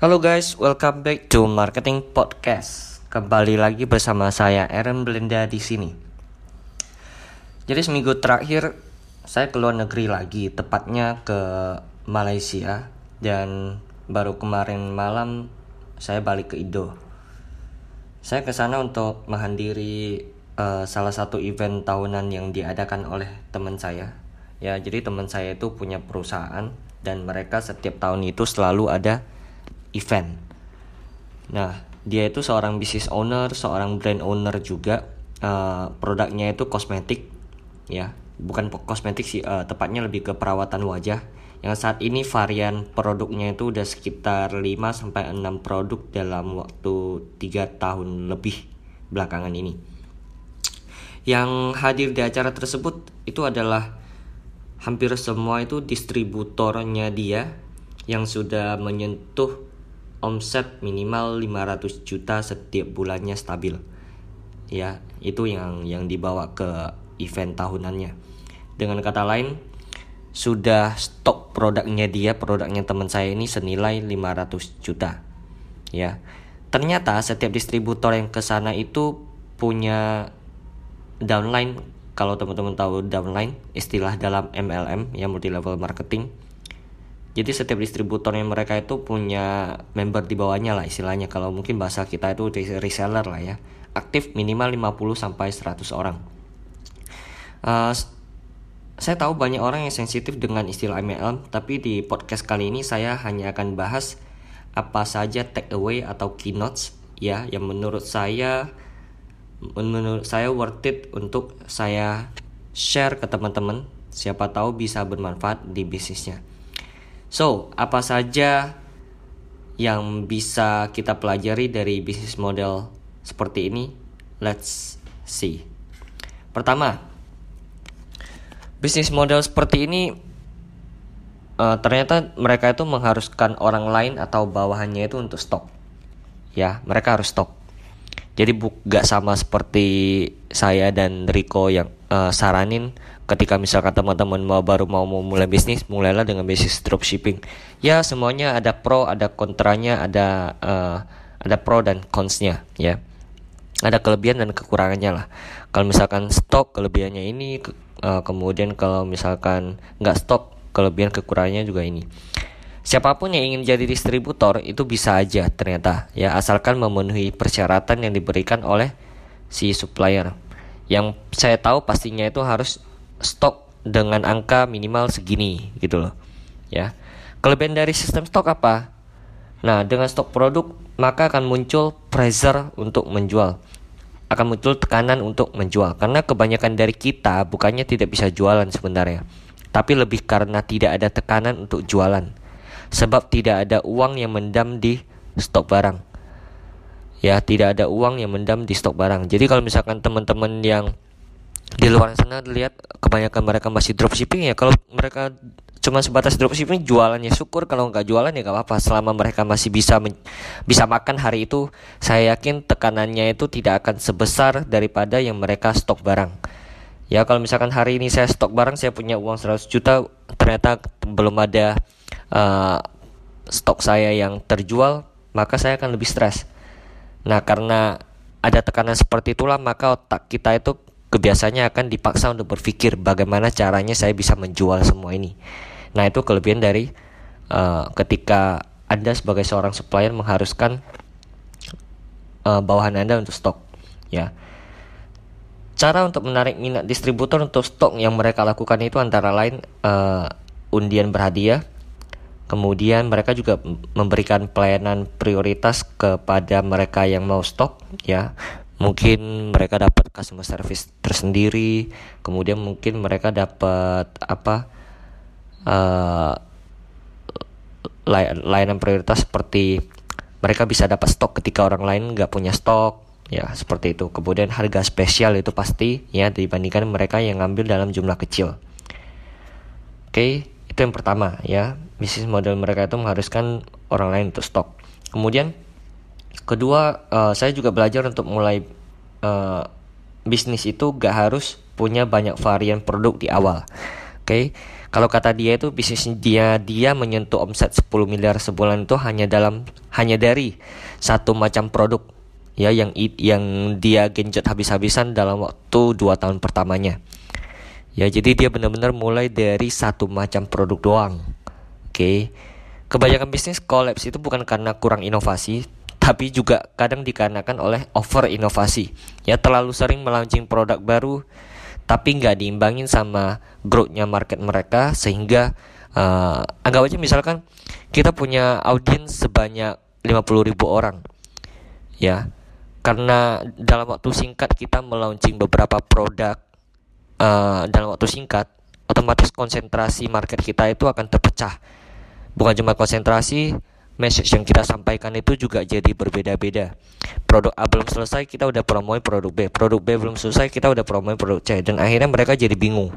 Halo guys, welcome back to Marketing Podcast. Kembali lagi bersama saya Aaron Belenda di sini. Jadi seminggu terakhir saya ke luar negeri lagi, tepatnya ke Malaysia dan baru kemarin malam saya balik ke Indo. Saya ke sana untuk menghadiri uh, salah satu event tahunan yang diadakan oleh teman saya. Ya, jadi teman saya itu punya perusahaan dan mereka setiap tahun itu selalu ada event. Nah, dia itu seorang business owner, seorang brand owner juga. Uh, produknya itu kosmetik, ya, bukan kosmetik sih, uh, tepatnya lebih ke perawatan wajah. Yang saat ini varian produknya itu udah sekitar 5 sampai 6 produk dalam waktu 3 tahun lebih belakangan ini. Yang hadir di acara tersebut itu adalah hampir semua itu distributornya dia yang sudah menyentuh omset minimal 500 juta setiap bulannya stabil. Ya, itu yang yang dibawa ke event tahunannya. Dengan kata lain, sudah stok produknya dia, produknya teman saya ini senilai 500 juta. Ya. Ternyata setiap distributor yang ke sana itu punya downline kalau teman-teman tahu downline istilah dalam MLM ya multi level marketing jadi setiap distributornya mereka itu punya member di bawahnya lah istilahnya. Kalau mungkin bahasa kita itu reseller lah ya. Aktif minimal 50 sampai 100 orang. Uh, saya tahu banyak orang yang sensitif dengan istilah MLM tapi di podcast kali ini saya hanya akan bahas apa saja take away atau keynotes ya yang menurut saya menurut saya worth it untuk saya share ke teman-teman. Siapa tahu bisa bermanfaat di bisnisnya So, apa saja yang bisa kita pelajari dari bisnis model seperti ini? Let's see. Pertama, bisnis model seperti ini uh, ternyata mereka itu mengharuskan orang lain atau bawahannya itu untuk stok. Ya, mereka harus stok. Jadi gak sama seperti saya dan Rico yang uh, saranin ketika misalkan teman-teman mau baru mau mulai bisnis mulailah dengan bisnis dropshipping. Ya semuanya ada pro ada kontranya ada uh, ada pro dan consnya ya. Ada kelebihan dan kekurangannya lah. Kalau misalkan stok kelebihannya ini uh, kemudian kalau misalkan nggak stok kelebihan kekurangannya juga ini. Siapa pun yang ingin jadi distributor itu bisa aja ternyata ya. Asalkan memenuhi persyaratan yang diberikan oleh si supplier. Yang saya tahu pastinya itu harus stok dengan angka minimal segini gitu loh ya. Kelebihan dari sistem stok apa? Nah dengan stok produk maka akan muncul pressure untuk menjual. Akan muncul tekanan untuk menjual. Karena kebanyakan dari kita bukannya tidak bisa jualan sebenarnya. Tapi lebih karena tidak ada tekanan untuk jualan. Sebab tidak ada uang yang mendam di stok barang. Ya tidak ada uang yang mendam di stok barang. Jadi kalau misalkan teman-teman yang di luar sana lihat kebanyakan mereka masih dropshipping ya. Kalau mereka cuma sebatas dropshipping jualannya syukur. Kalau nggak jualan ya nggak apa-apa. Selama mereka masih bisa bisa makan hari itu saya yakin tekanannya itu tidak akan sebesar daripada yang mereka stok barang. Ya kalau misalkan hari ini saya stok barang saya punya uang 100 juta ternyata belum ada uh, stok saya yang terjual maka saya akan lebih stres. Nah karena ada tekanan seperti itulah maka otak kita itu kebiasaannya akan dipaksa untuk berpikir bagaimana caranya saya bisa menjual semua ini. Nah, itu kelebihan dari uh, ketika Anda sebagai seorang supplier mengharuskan uh, bawahan Anda untuk stok, ya. Cara untuk menarik minat distributor untuk stok yang mereka lakukan itu antara lain uh, undian berhadiah, kemudian mereka juga memberikan pelayanan prioritas kepada mereka yang mau stok, ya mungkin mereka dapat customer service tersendiri kemudian mungkin mereka dapat apa uh, layanan prioritas seperti mereka bisa dapat stok ketika orang lain nggak punya stok ya seperti itu. Kemudian harga spesial itu pasti ya dibandingkan mereka yang ngambil dalam jumlah kecil. Oke itu yang pertama ya. Bisnis model mereka itu mengharuskan orang lain untuk stok. Kemudian kedua uh, saya juga belajar untuk mulai uh, bisnis itu gak harus punya banyak varian produk di awal oke okay? Kalau kata dia itu bisnis dia dia menyentuh omset 10 miliar sebulan itu hanya dalam hanya dari satu macam produk ya yang yang dia genjot habis-habisan dalam waktu 2 tahun pertamanya. Ya, jadi dia benar-benar mulai dari satu macam produk doang. Oke. Okay. Kebanyakan bisnis kolaps itu bukan karena kurang inovasi, tapi juga kadang dikarenakan oleh over inovasi. Ya, terlalu sering melaunching produk baru tapi nggak diimbangin sama growthnya market mereka sehingga uh, anggap aja misalkan kita punya audiens sebanyak 50 ribu orang ya karena dalam waktu singkat kita melaunching beberapa produk uh, dalam waktu singkat otomatis konsentrasi market kita itu akan terpecah bukan cuma konsentrasi message yang kita sampaikan itu juga jadi berbeda-beda. Produk A belum selesai, kita udah promoin produk B. Produk B belum selesai, kita udah promoin produk C. Dan akhirnya mereka jadi bingung.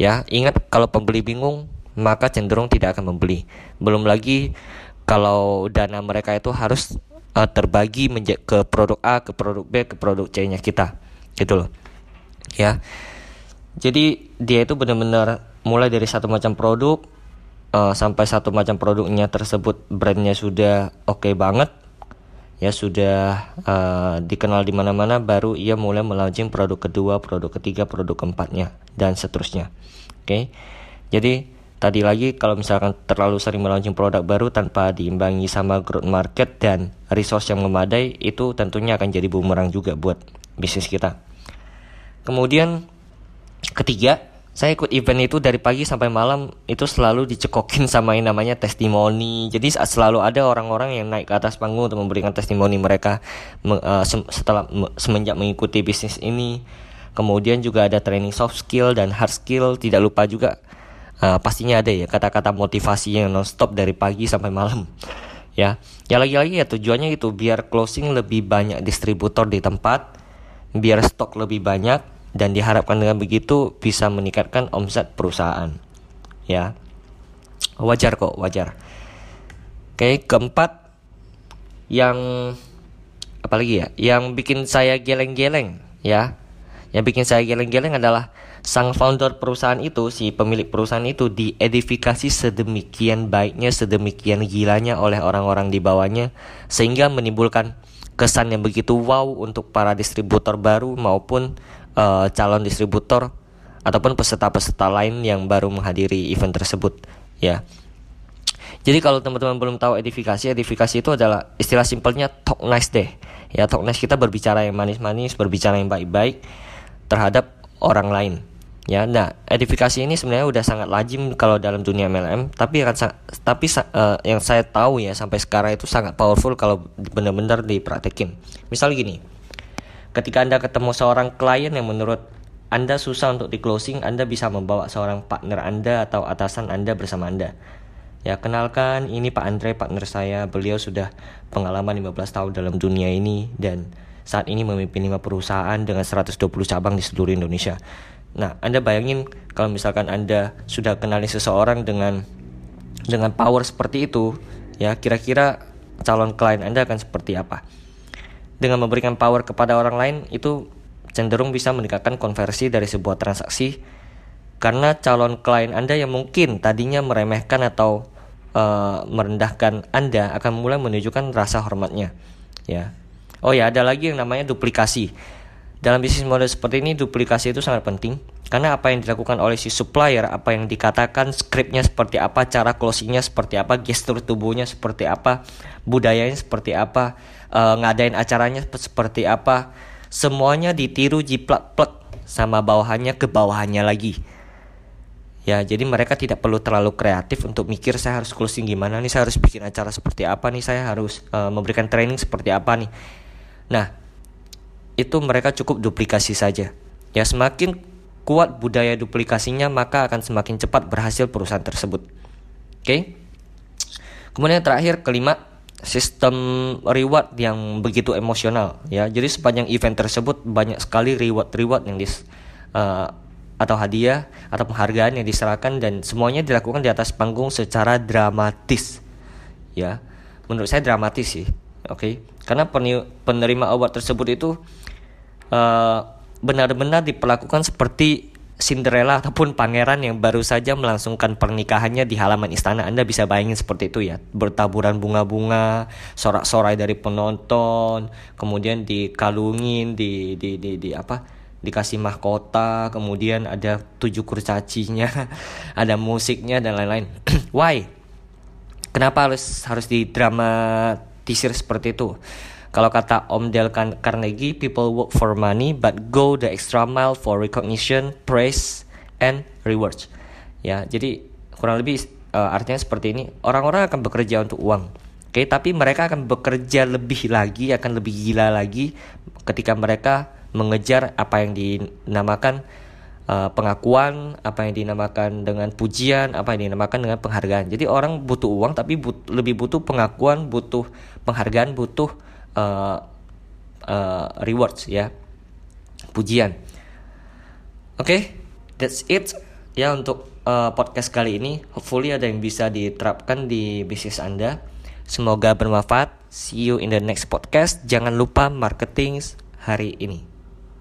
Ya, ingat kalau pembeli bingung, maka cenderung tidak akan membeli. Belum lagi kalau dana mereka itu harus uh, terbagi ke produk A, ke produk B, ke produk C-nya kita. Gitu loh. Ya. Jadi dia itu benar-benar mulai dari satu macam produk uh, sampai satu macam produknya tersebut brandnya sudah oke okay banget ya sudah uh, dikenal di mana-mana baru ia mulai melaunching produk kedua, produk ketiga, produk keempatnya dan seterusnya. Oke. Okay? Jadi tadi lagi kalau misalkan terlalu sering melaunching produk baru tanpa diimbangi sama growth market dan resource yang memadai itu tentunya akan jadi bumerang juga buat bisnis kita. Kemudian ketiga saya ikut event itu dari pagi sampai malam itu selalu dicekokin sama yang namanya testimoni. Jadi selalu ada orang-orang yang naik ke atas panggung untuk memberikan testimoni mereka uh, setelah semenjak mengikuti bisnis ini. Kemudian juga ada training soft skill dan hard skill. Tidak lupa juga uh, pastinya ada ya kata-kata motivasi yang nonstop dari pagi sampai malam. Ya, ya lagi-lagi ya tujuannya itu biar closing lebih banyak distributor di tempat, biar stok lebih banyak, dan diharapkan dengan begitu bisa meningkatkan omset perusahaan. Ya. Wajar kok, wajar. Oke, keempat yang apalagi ya? Yang bikin saya geleng-geleng, ya. Yang bikin saya geleng-geleng adalah sang founder perusahaan itu, si pemilik perusahaan itu diedifikasi sedemikian baiknya, sedemikian gilanya oleh orang-orang di bawahnya sehingga menimbulkan kesan yang begitu wow untuk para distributor baru maupun uh, calon distributor ataupun peserta-peserta lain yang baru menghadiri event tersebut ya. Jadi kalau teman-teman belum tahu edifikasi, edifikasi itu adalah istilah simpelnya talk nice deh. Ya, talk nice kita berbicara yang manis-manis, berbicara yang baik-baik terhadap orang lain. Ya, nah edifikasi ini sebenarnya udah sangat lazim kalau dalam dunia MLM, tapi tapi uh, yang saya tahu ya sampai sekarang itu sangat powerful kalau benar-benar dipraktekin. Misal gini, Ketika Anda ketemu seorang klien yang menurut Anda susah untuk di closing, Anda bisa membawa seorang partner Anda atau atasan Anda bersama Anda. Ya, kenalkan ini Pak Andre, partner saya. Beliau sudah pengalaman 15 tahun dalam dunia ini dan saat ini memimpin 5 perusahaan dengan 120 cabang di seluruh Indonesia. Nah, Anda bayangin kalau misalkan Anda sudah kenali seseorang dengan dengan power seperti itu, ya kira-kira calon klien Anda akan seperti apa? Dengan memberikan power kepada orang lain itu cenderung bisa meningkatkan konversi dari sebuah transaksi karena calon klien Anda yang mungkin tadinya meremehkan atau uh, merendahkan Anda akan mulai menunjukkan rasa hormatnya ya. Oh ya, ada lagi yang namanya duplikasi. Dalam bisnis model seperti ini duplikasi itu sangat penting. Karena apa yang dilakukan oleh si supplier, apa yang dikatakan, skripnya seperti apa, cara closingnya seperti apa, gestur tubuhnya seperti apa, budayanya seperti apa, uh, ngadain acaranya seperti apa semuanya ditiru jiplak-plek sama bawahannya ke bawahannya lagi. Ya jadi mereka tidak perlu terlalu kreatif untuk mikir saya harus closing gimana nih saya harus bikin acara seperti apa nih saya harus uh, memberikan training seperti apa nih. Nah itu mereka cukup duplikasi saja ya semakin kuat budaya duplikasinya maka akan semakin cepat berhasil perusahaan tersebut oke okay? kemudian terakhir kelima sistem reward yang begitu emosional ya. Jadi sepanjang event tersebut banyak sekali reward-reward yang dis uh, atau hadiah atau penghargaan yang diserahkan dan semuanya dilakukan di atas panggung secara dramatis. Ya. Menurut saya dramatis sih. Oke. Okay? Karena penerima award tersebut itu uh, benar-benar diperlakukan seperti Cinderella ataupun pangeran yang baru saja melangsungkan pernikahannya di halaman istana. Anda bisa bayangin seperti itu ya. Bertaburan bunga-bunga, sorak-sorai dari penonton, kemudian dikalungin, di di di, di apa? dikasih mahkota, kemudian ada tujuh kurcacinya, ada musiknya dan lain-lain. Why? Kenapa harus harus di drama teaser seperti itu? Kalau kata Om Dale Carnegie, people work for money but go the extra mile for recognition, praise, and rewards. Ya, jadi kurang lebih uh, artinya seperti ini. Orang-orang akan bekerja untuk uang. Oke, okay? tapi mereka akan bekerja lebih lagi, akan lebih gila lagi ketika mereka mengejar apa yang dinamakan uh, pengakuan, apa yang dinamakan dengan pujian, apa yang dinamakan dengan penghargaan. Jadi orang butuh uang tapi but, lebih butuh pengakuan, butuh penghargaan, butuh uh, uh, rewards ya. Pujian. Oke okay, that's it ya untuk uh, podcast kali ini. Hopefully ada yang bisa diterapkan di bisnis anda. Semoga bermanfaat. See you in the next podcast. Jangan lupa marketing hari ini